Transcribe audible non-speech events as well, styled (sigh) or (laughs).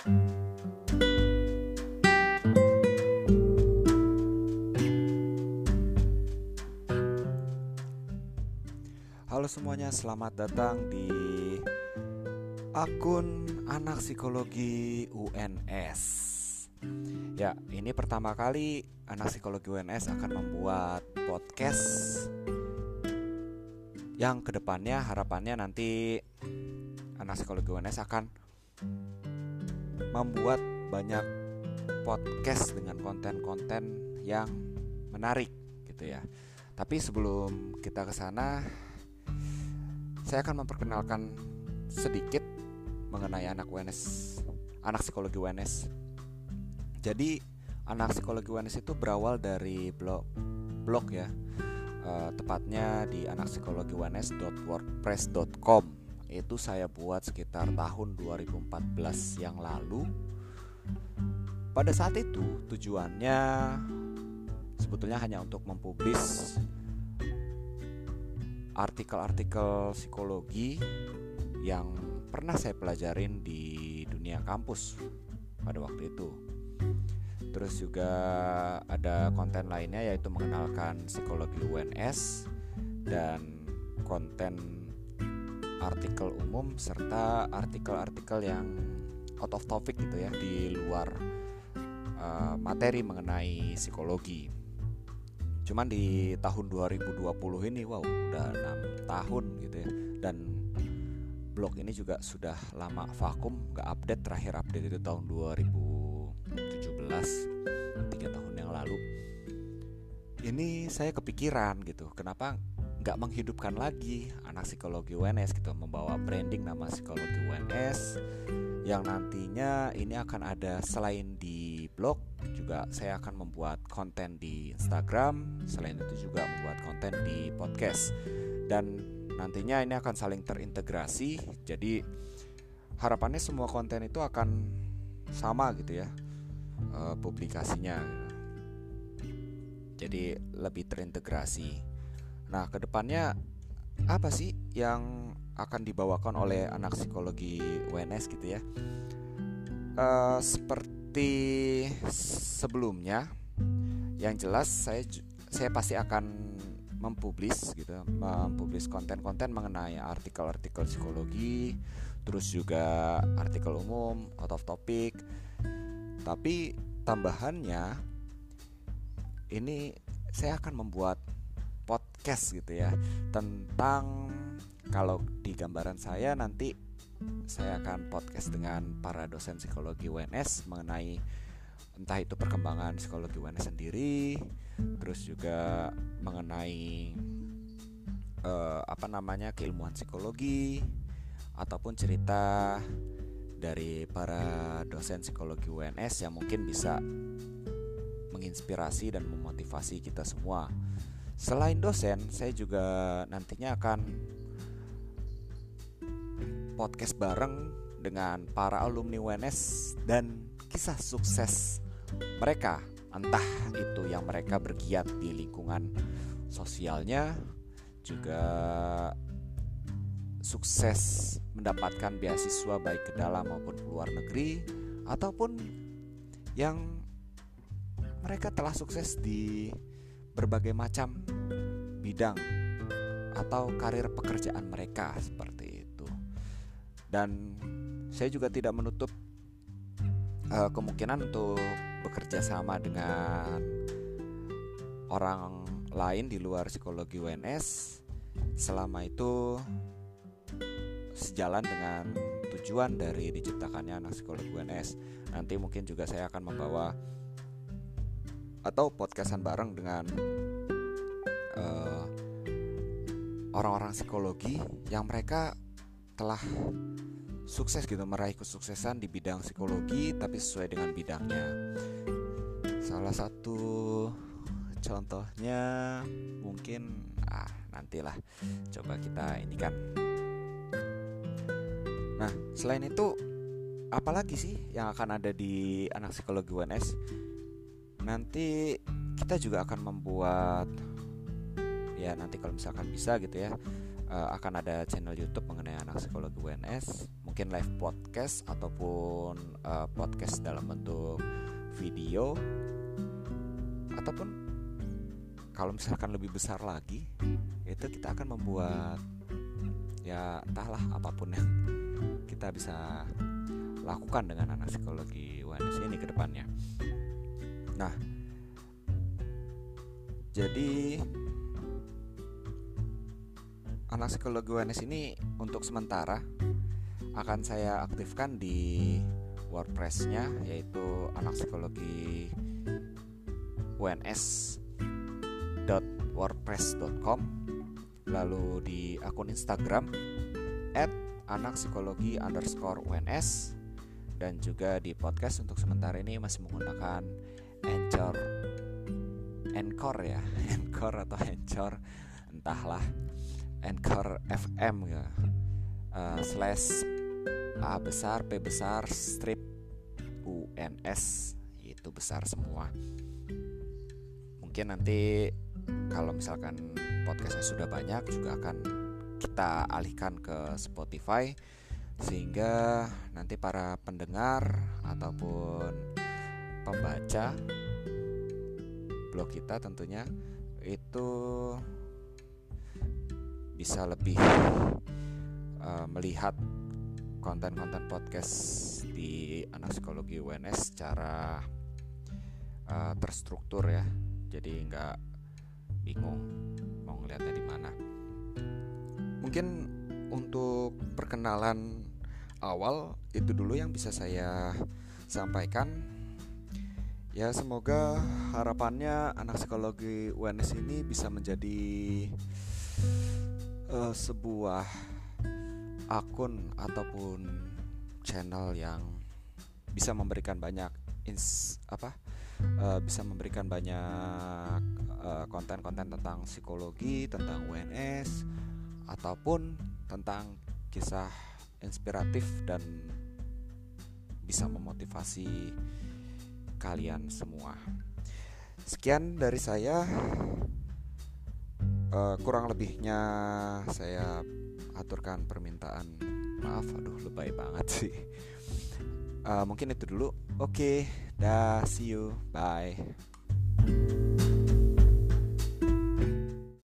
Halo semuanya, selamat datang di akun anak psikologi UNS. Ya, ini pertama kali anak psikologi UNS akan membuat podcast yang ke depannya harapannya nanti anak psikologi UNS akan membuat banyak podcast dengan konten-konten yang menarik gitu ya. Tapi sebelum kita ke sana, saya akan memperkenalkan sedikit mengenai anak UNS, anak psikologi UNS. Jadi anak psikologi UNS itu berawal dari blog blog ya, uh, tepatnya di anakpsikologiUNS.wordpress.com. Itu saya buat sekitar tahun 2014 yang lalu. Pada saat itu tujuannya sebetulnya hanya untuk mempublis artikel-artikel psikologi yang pernah saya pelajarin di dunia kampus pada waktu itu. Terus juga ada konten lainnya yaitu mengenalkan psikologi UNS dan konten artikel umum serta artikel-artikel yang out of topic gitu ya di luar uh, materi mengenai psikologi. Cuman di tahun 2020 ini wow udah enam tahun gitu ya. Dan blog ini juga sudah lama vakum nggak update terakhir update itu tahun 2017 tiga tahun yang lalu. Ini saya kepikiran gitu kenapa nggak menghidupkan lagi anak psikologi UNS gitu membawa branding nama psikologi UNS yang nantinya ini akan ada selain di blog juga saya akan membuat konten di Instagram selain itu juga membuat konten di podcast. Dan nantinya ini akan saling terintegrasi jadi harapannya semua konten itu akan sama gitu ya uh, publikasinya. Jadi lebih terintegrasi nah ke depannya apa sih yang akan dibawakan oleh anak psikologi UNS gitu ya? Uh, seperti sebelumnya yang jelas saya saya pasti akan mempublis gitu mempublis konten-konten mengenai artikel-artikel psikologi terus juga artikel umum out of topic. Tapi tambahannya ini saya akan membuat podcast gitu ya tentang kalau di gambaran saya nanti saya akan podcast dengan para dosen psikologi UNS mengenai entah itu perkembangan psikologi UNS sendiri, terus juga mengenai uh, apa namanya keilmuan psikologi ataupun cerita dari para dosen psikologi UNS yang mungkin bisa menginspirasi dan memotivasi kita semua. Selain dosen, saya juga nantinya akan podcast bareng dengan para alumni UNS dan kisah sukses mereka. Entah itu yang mereka bergiat di lingkungan sosialnya juga sukses mendapatkan beasiswa baik ke dalam maupun ke luar negeri ataupun yang mereka telah sukses di berbagai macam bidang atau karir pekerjaan mereka seperti dan saya juga tidak menutup uh, kemungkinan untuk bekerja sama dengan orang lain di luar psikologi UNS selama itu sejalan dengan tujuan dari diciptakannya anak psikologi UNS. Nanti mungkin juga saya akan membawa atau podcastan bareng dengan uh, orang-orang psikologi yang mereka telah sukses gitu meraih kesuksesan di bidang psikologi tapi sesuai dengan bidangnya. Salah satu contohnya mungkin ah nantilah coba kita ini kan. Nah, selain itu apalagi sih yang akan ada di anak psikologi UNS? Nanti kita juga akan membuat ya nanti kalau misalkan bisa gitu ya uh, akan ada channel YouTube mengenai anak psikologi UNS, mungkin live podcast ataupun uh, podcast dalam bentuk video ataupun kalau misalkan lebih besar lagi itu kita akan membuat ya entahlah apa pun yang kita bisa lakukan dengan anak psikologi UNS ini ke depannya. Nah, jadi anak psikologi UNS ini untuk sementara akan saya aktifkan di WordPress-nya yaitu anak psikologi uns.wordpress.com lalu di akun Instagram at anak psikologi underscore uns dan juga di podcast untuk sementara ini masih menggunakan Anchor. Anchor ya (laughs) Anchor atau Anchor entahlah. Anchor FM ya. Uh, slash A besar P besar strip UNS itu besar semua. Mungkin nanti kalau misalkan podcastnya sudah banyak juga akan kita alihkan ke Spotify sehingga nanti para pendengar ataupun pembaca blog kita tentunya itu bisa lebih uh, melihat konten-konten podcast di anak psikologi UNS secara uh, terstruktur ya. Jadi nggak bingung mau ngeliatnya di mana. Mungkin untuk perkenalan awal itu dulu yang bisa saya sampaikan ya semoga harapannya anak psikologi UNS ini bisa menjadi uh, sebuah akun ataupun channel yang bisa memberikan banyak ins apa uh, bisa memberikan banyak eh, konten-konten uh, tentang psikologi tentang UNS ataupun tentang kisah inspiratif dan bisa memotivasi kalian semua. Sekian dari saya. Uh, kurang lebihnya saya aturkan permintaan. Maaf aduh lebay banget sih. Uh, mungkin itu dulu. Oke okay, dah see you. Bye